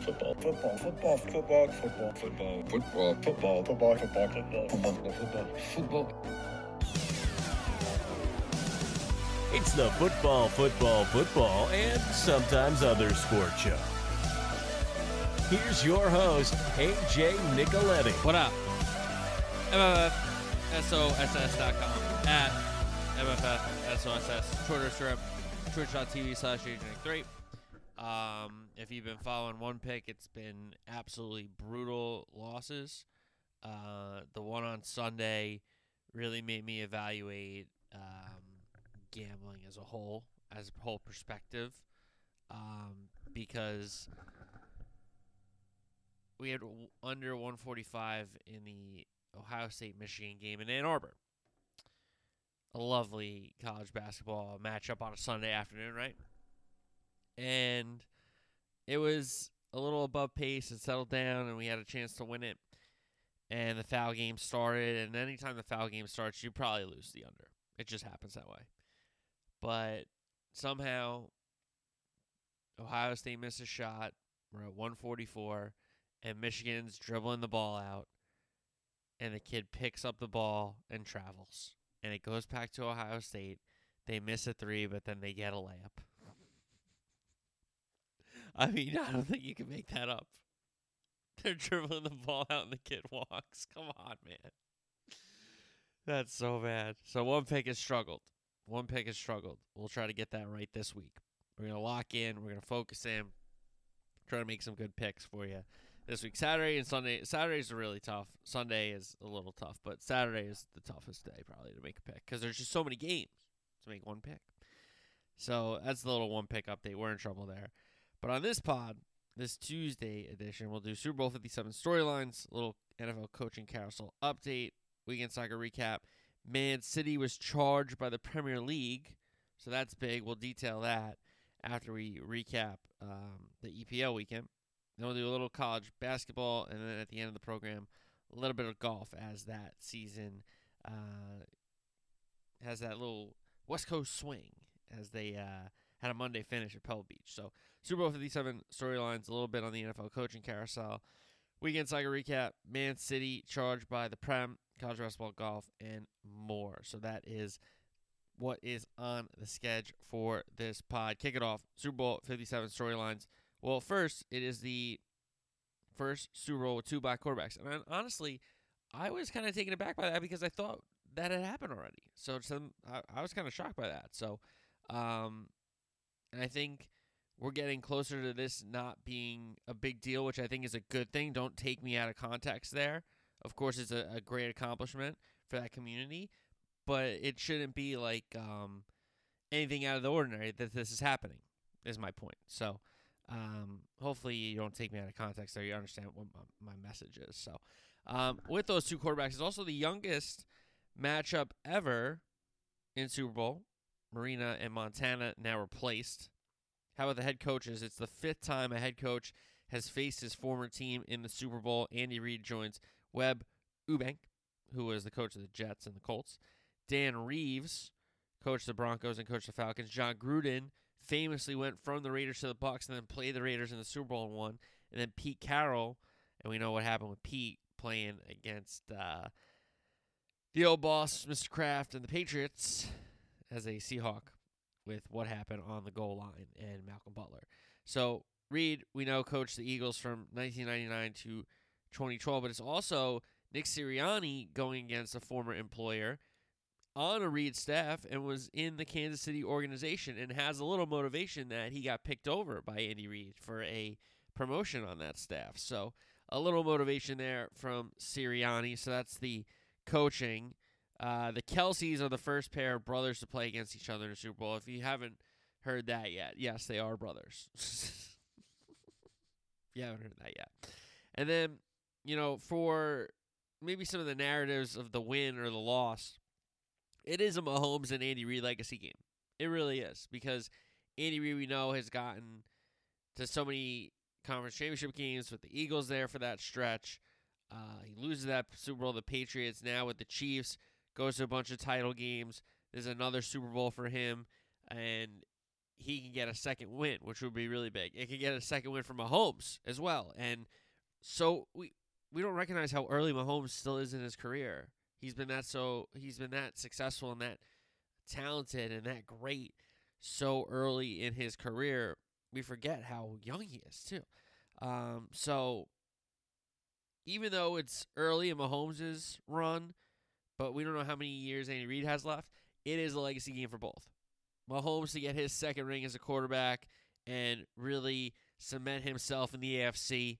football, football, football, football, football, football, football, football, football, football, football, football, football, football. It's the football, football, football, and sometimes other sport show. Here's your host, AJ Nicoletti. What up? MFFSOSS.com at MFFSOSS. Twitter strip, twitch.tv slash AJ3. Um, if you've been following one pick, it's been absolutely brutal losses. Uh, the one on Sunday really made me evaluate um, gambling as a whole, as a whole perspective, um, because we had under 145 in the Ohio State Michigan game in Ann Arbor. A lovely college basketball matchup on a Sunday afternoon, right? And it was a little above pace. It settled down, and we had a chance to win it. And the foul game started, and anytime the foul game starts, you probably lose the under. It just happens that way. But somehow, Ohio State missed a shot. We're at 144 and Michigan's dribbling the ball out, and the kid picks up the ball and travels, and it goes back to Ohio State. They miss a three, but then they get a layup. I mean, I don't think you can make that up. They're dribbling the ball out, and the kid walks. Come on, man. That's so bad. So one pick has struggled. One pick has struggled. We'll try to get that right this week. We're gonna lock in. We're gonna focus in. Try to make some good picks for you this week. Saturday and Sunday. Saturdays are really tough. Sunday is a little tough, but Saturday is the toughest day probably to make a pick because there's just so many games to make one pick. So that's the little one pick update. We're in trouble there. But on this pod, this Tuesday edition, we'll do Super Bowl 57 storylines, little NFL coaching carousel update, weekend soccer recap. Man City was charged by the Premier League, so that's big. We'll detail that after we recap um, the EPL weekend. Then we'll do a little college basketball, and then at the end of the program, a little bit of golf as that season uh, has that little West Coast swing as they uh, had a Monday finish at Pebble Beach. So Super Bowl 57 storylines, a little bit on the NFL coaching carousel. Weekend soccer recap, Man City charged by the Prem, college basketball, golf, and more. So that is what is on the schedule for this pod. Kick it off, Super Bowl 57 storylines. Well, first, it is the first Super Bowl with two black quarterbacks. And honestly, I was kind of taken aback by that because I thought that had happened already. So some, I, I was kind of shocked by that. So, um, and I think we're getting closer to this not being a big deal, which I think is a good thing. Don't take me out of context there. Of course, it's a, a great accomplishment for that community, but it shouldn't be like um, anything out of the ordinary that this is happening, is my point. So, um, hopefully, you don't take me out of context there. You understand what my, my message is. So, um, with those two quarterbacks, it's also the youngest matchup ever in Super Bowl. Marino and Montana now replaced. How about the head coaches? It's the fifth time a head coach has faced his former team in the Super Bowl. Andy Reid joins Weeb Ewbank, who was the coach of the Jets and the Colts. Dan Reeves coached the Broncos and coached the Falcons. Jon Gruden famously went from the Raiders to the Bucks and then played the Raiders in the Super Bowl and won. And then Pete Carroll, and we know what happened with Pete playing against uh, the old boss, Mr. Kraft, and the Patriots as a Seahawk with what happened on the goal line and Malcolm Butler. So Reid, we know, coached the Eagles from 1999 to 2012, but it's also Nick Sirianni going against a former employer on a Reid staff and was in the Kansas City organization and has a little motivation that he got picked over by Andy Reid for a promotion on that staff. So a little motivation there from Sirianni. So that's the coaching. Uh, the Kelces are the first pair of brothers to play against each other in the Super Bowl. If you haven't heard that yet, yes, they are brothers. you haven't heard that yet. And then, you know, for maybe some of the narratives of the win or the loss, it is a Mahomes and Andy Reid legacy game. It really is because Andy Reid we know has gotten to so many conference championship games with the Eagles there for that stretch. Uh, he loses that Super Bowl to the Patriots now with the Chiefs. Goes to a bunch of title games. There's another Super Bowl for him, and he can get a second win, which would be really big. It could get a second win from Mahomes as well. And so we we don't recognize how early Mahomes still is in his career. He's been that so he's been that successful and that talented and that great so early in his career. We forget how young he is too. Um, so even though it's early in Mahomes' run, but we don't know how many years Andy Reid has left, it is a legacy game for both. Mahomes to get his second ring as a quarterback and really cement himself in the AFC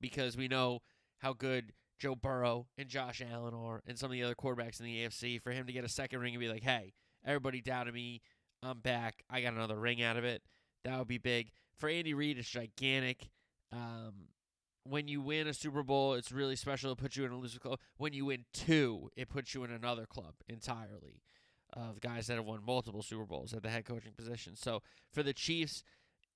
because we know how good Joe Burrow and Josh Allen are and some of the other quarterbacks in the AFC. For him to get a second ring and be like, hey, everybody doubted me. I'm back. I got another ring out of it. That would be big. For Andy Reid, it's gigantic. Um, when you win a Super Bowl, it's really special. It puts you in a loser club. When you win two, it puts you in another club entirely of guys that have won multiple Super Bowls at the head coaching position. So for the Chiefs,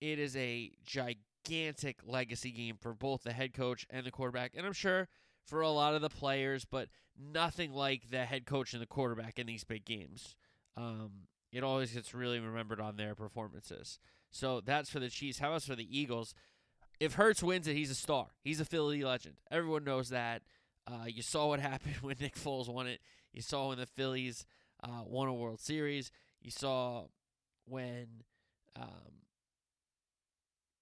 it is a gigantic legacy game for both the head coach and the quarterback. And I'm sure for a lot of the players, but nothing like the head coach and the quarterback in these big games. Um, it always gets really remembered on their performances. So that's for the Chiefs. How about for the Eagles? If Hurts wins it, he's a star. He's a Philly legend. Everyone knows that. Uh, you saw what happened when Nick Foles won it. You saw when the Phillies uh, won a World Series. You saw when um,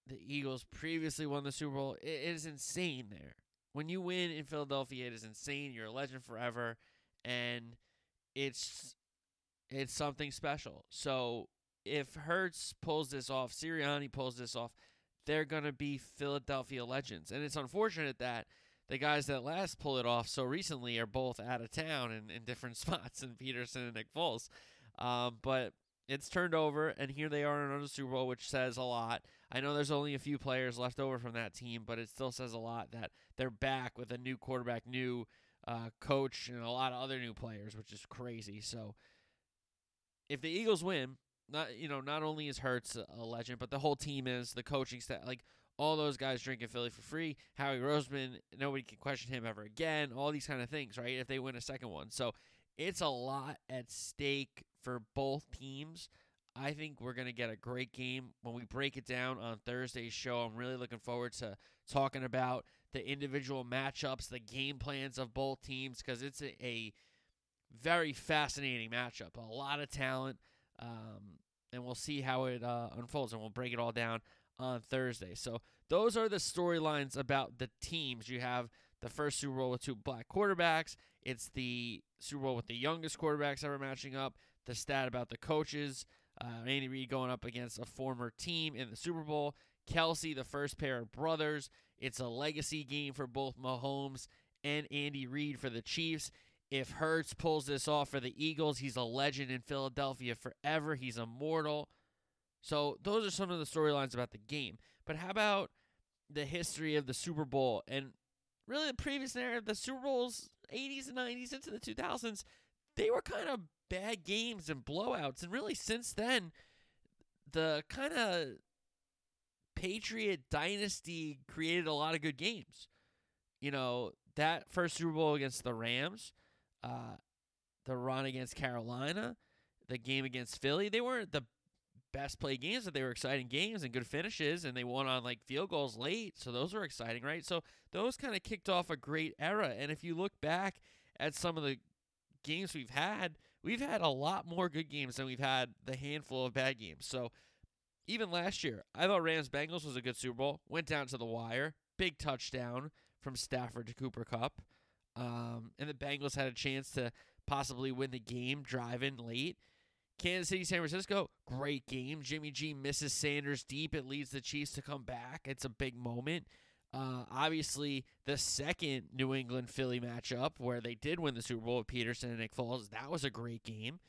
the Eagles previously won the Super Bowl. It, it is insane there. When you win in Philadelphia, it is insane. You're a legend forever, and it's it's something special. So if Hurts pulls this off, Sirianni pulls this off, they're gonna be Philadelphia legends. And it's unfortunate that the guys that last pull it off so recently are both out of town and in different spots in Pederson and Nick Foles. Um, but it's turned over, and here they are in another Super Bowl, which says a lot. I know there's only a few players left over from that team, but it still says a lot that they're back with a new quarterback, new uh, coach, and a lot of other new players, which is crazy. So if the Eagles win, not you know, not only is Hurts a legend, but the whole team is the coaching staff, like all those guys drinking Philly for free. Howie Roseman, nobody can question him ever again. All these kind of things, right? If they win a second one, so it's a lot at stake for both teams. I think we're going to get a great game when we break it down on Thursday's show. I'm really looking forward to talking about the individual matchups, the game plans of both teams, because it's a, a, very fascinating matchup. A lot of talent, um, and we'll see how it uh, unfolds, and we'll break it all down on Thursday. So those are the storylines about the teams. You have the first Super Bowl with two black quarterbacks. It's the Super Bowl with the youngest quarterbacks ever matching up. The stat about the coaches. Uh, Andy Reid going up against a former team in the Super Bowl. Kelce, the first pair of brothers. It's a legacy game for both Mahomes and Andy Reid for the Chiefs. If Hurts pulls this off for the Eagles, he's a legend in Philadelphia forever. He's immortal. So those are some of the storylines about the game. But how about the history of the Super Bowl and really the previous narrative? The Super Bowls, 80s and 90s into the 2000s, they were kind of bad games and blowouts. And really, since then, the kind of Patriot dynasty created a lot of good games. You know, that first Super Bowl against the Rams, uh, the run against Carolina, the game against Philly, they weren't the best play games, but they were exciting games and good finishes, and they won on like field goals late. So those were exciting, right? So those kind of kicked off a great era. And if you look back at some of the games we've had, we've had a lot more good games than we've had the handful of bad games. So even last year, I thought Rams Bengals was a good Super Bowl. Went down to the wire, big touchdown from Stafford to Cooper Kupp, um, and the Bengals had a chance to possibly win the game driving late. Kansas City, San Francisco, great game. Jimmy G misses Sanders deep. It leads the Chiefs to come back. It's a big moment. Uh, obviously, the second New England Philly matchup where they did win the Super Bowl with Pederson and Nick Foles, that was a great game.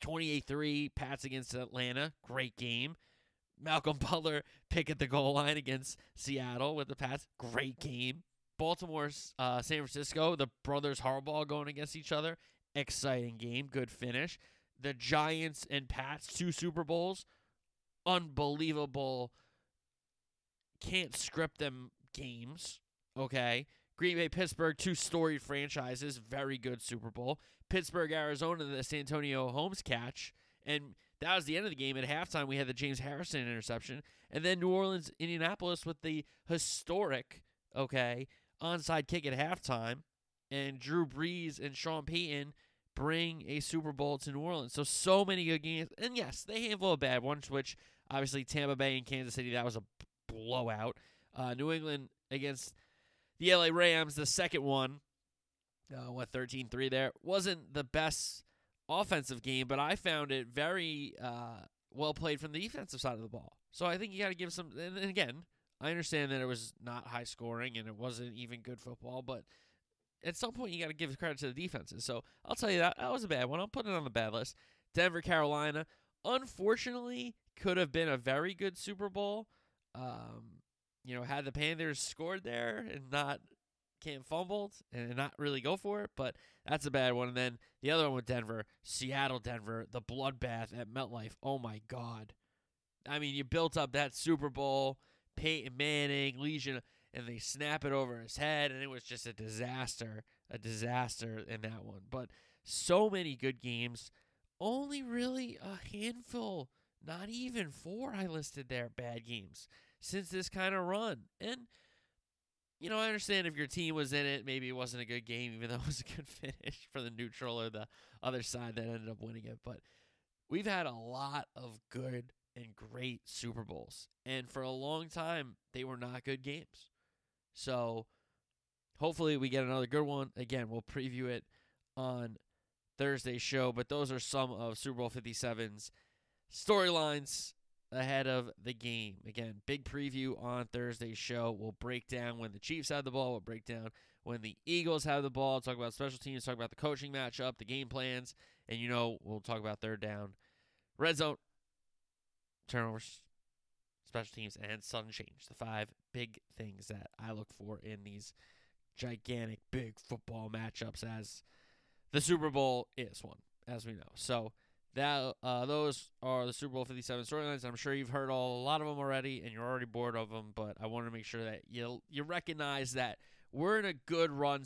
28 3, Pats against Atlanta, great game. Malcolm Butler pick at the goal line against Seattle with the Pats, great game. Baltimore, uh, San Francisco, the brothers Harbaugh going against each other, exciting game, good finish the Giants and Pats two Super Bowls, unbelievable. Can't script them games. Okay. Green Bay, Pittsburgh, two storied franchises, very good Super Bowl. Pittsburgh, Arizona, the Santonio Holmes catch, and that was the end of the game. At halftime, we had the James Harrison interception, and then New Orleans, Indianapolis with the historic, okay, onside kick at halftime, and Drew Brees and Sean Payton bring a Super Bowl to New Orleans. So so many good games, and yes, they handful of bad ones, which obviously Tampa Bay and Kansas City that was a blowout. Uh, New England against the LA Rams, the second one, uh, what 13-3 there wasn't the best offensive game, but I found it very uh, well played from the defensive side of the ball. So I think you got to give some. And again, I understand that it was not high scoring and it wasn't even good football, but at some point you got to give credit to the defenses. So I'll tell you that that was a bad one. I'll put it on the bad list. Denver, Carolina, unfortunately, could have been a very good Super Bowl. Um, you know, had the Panthers scored there and not Cam fumbled and not really go for it, but that's a bad one. And then the other one with Denver, Seattle, Denver, the bloodbath at MetLife. Oh my God. I mean, you built up that Super Bowl, Peyton Manning, Legion, and they snap it over his head, and it was just a disaster, a disaster in that one. But so many good games, only really a handful, not even four I listed there, bad games since this kind of run. And you know, I understand if your team was in it, maybe it wasn't a good game, even though it was a good finish for the neutral or the other side that ended up winning it. But we've had a lot of good and great Super Bowls. And for a long time, they were not good games. So hopefully we get another good one. Again, we'll preview it on Thursday's show. But those are some of Super Bowl 57's storylines ahead of the game. Again, big preview on Thursday's show. We'll break down when the Chiefs have the ball. We'll break down when the Eagles have the ball. Talk about special teams. Talk about the coaching matchup, the game plans, and you know we'll talk about third down, red zone, turnovers, special teams, and sudden change. The five big things that I look for in these gigantic, big football matchups, as the Super Bowl is one, as we know. So that uh, those are the Super Bowl 57 storylines. I'm sure you've heard all a lot of them already, and you're already bored of them. But I want to make sure that you you recognize that we're in a good run